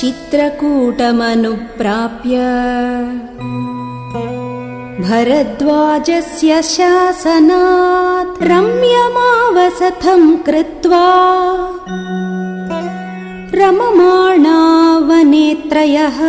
चित्रकूटमनुप्राप्य भरद्वाजस्य शासनात् रम्यमावसथम् कृत्वा रममाणावनेत्रयः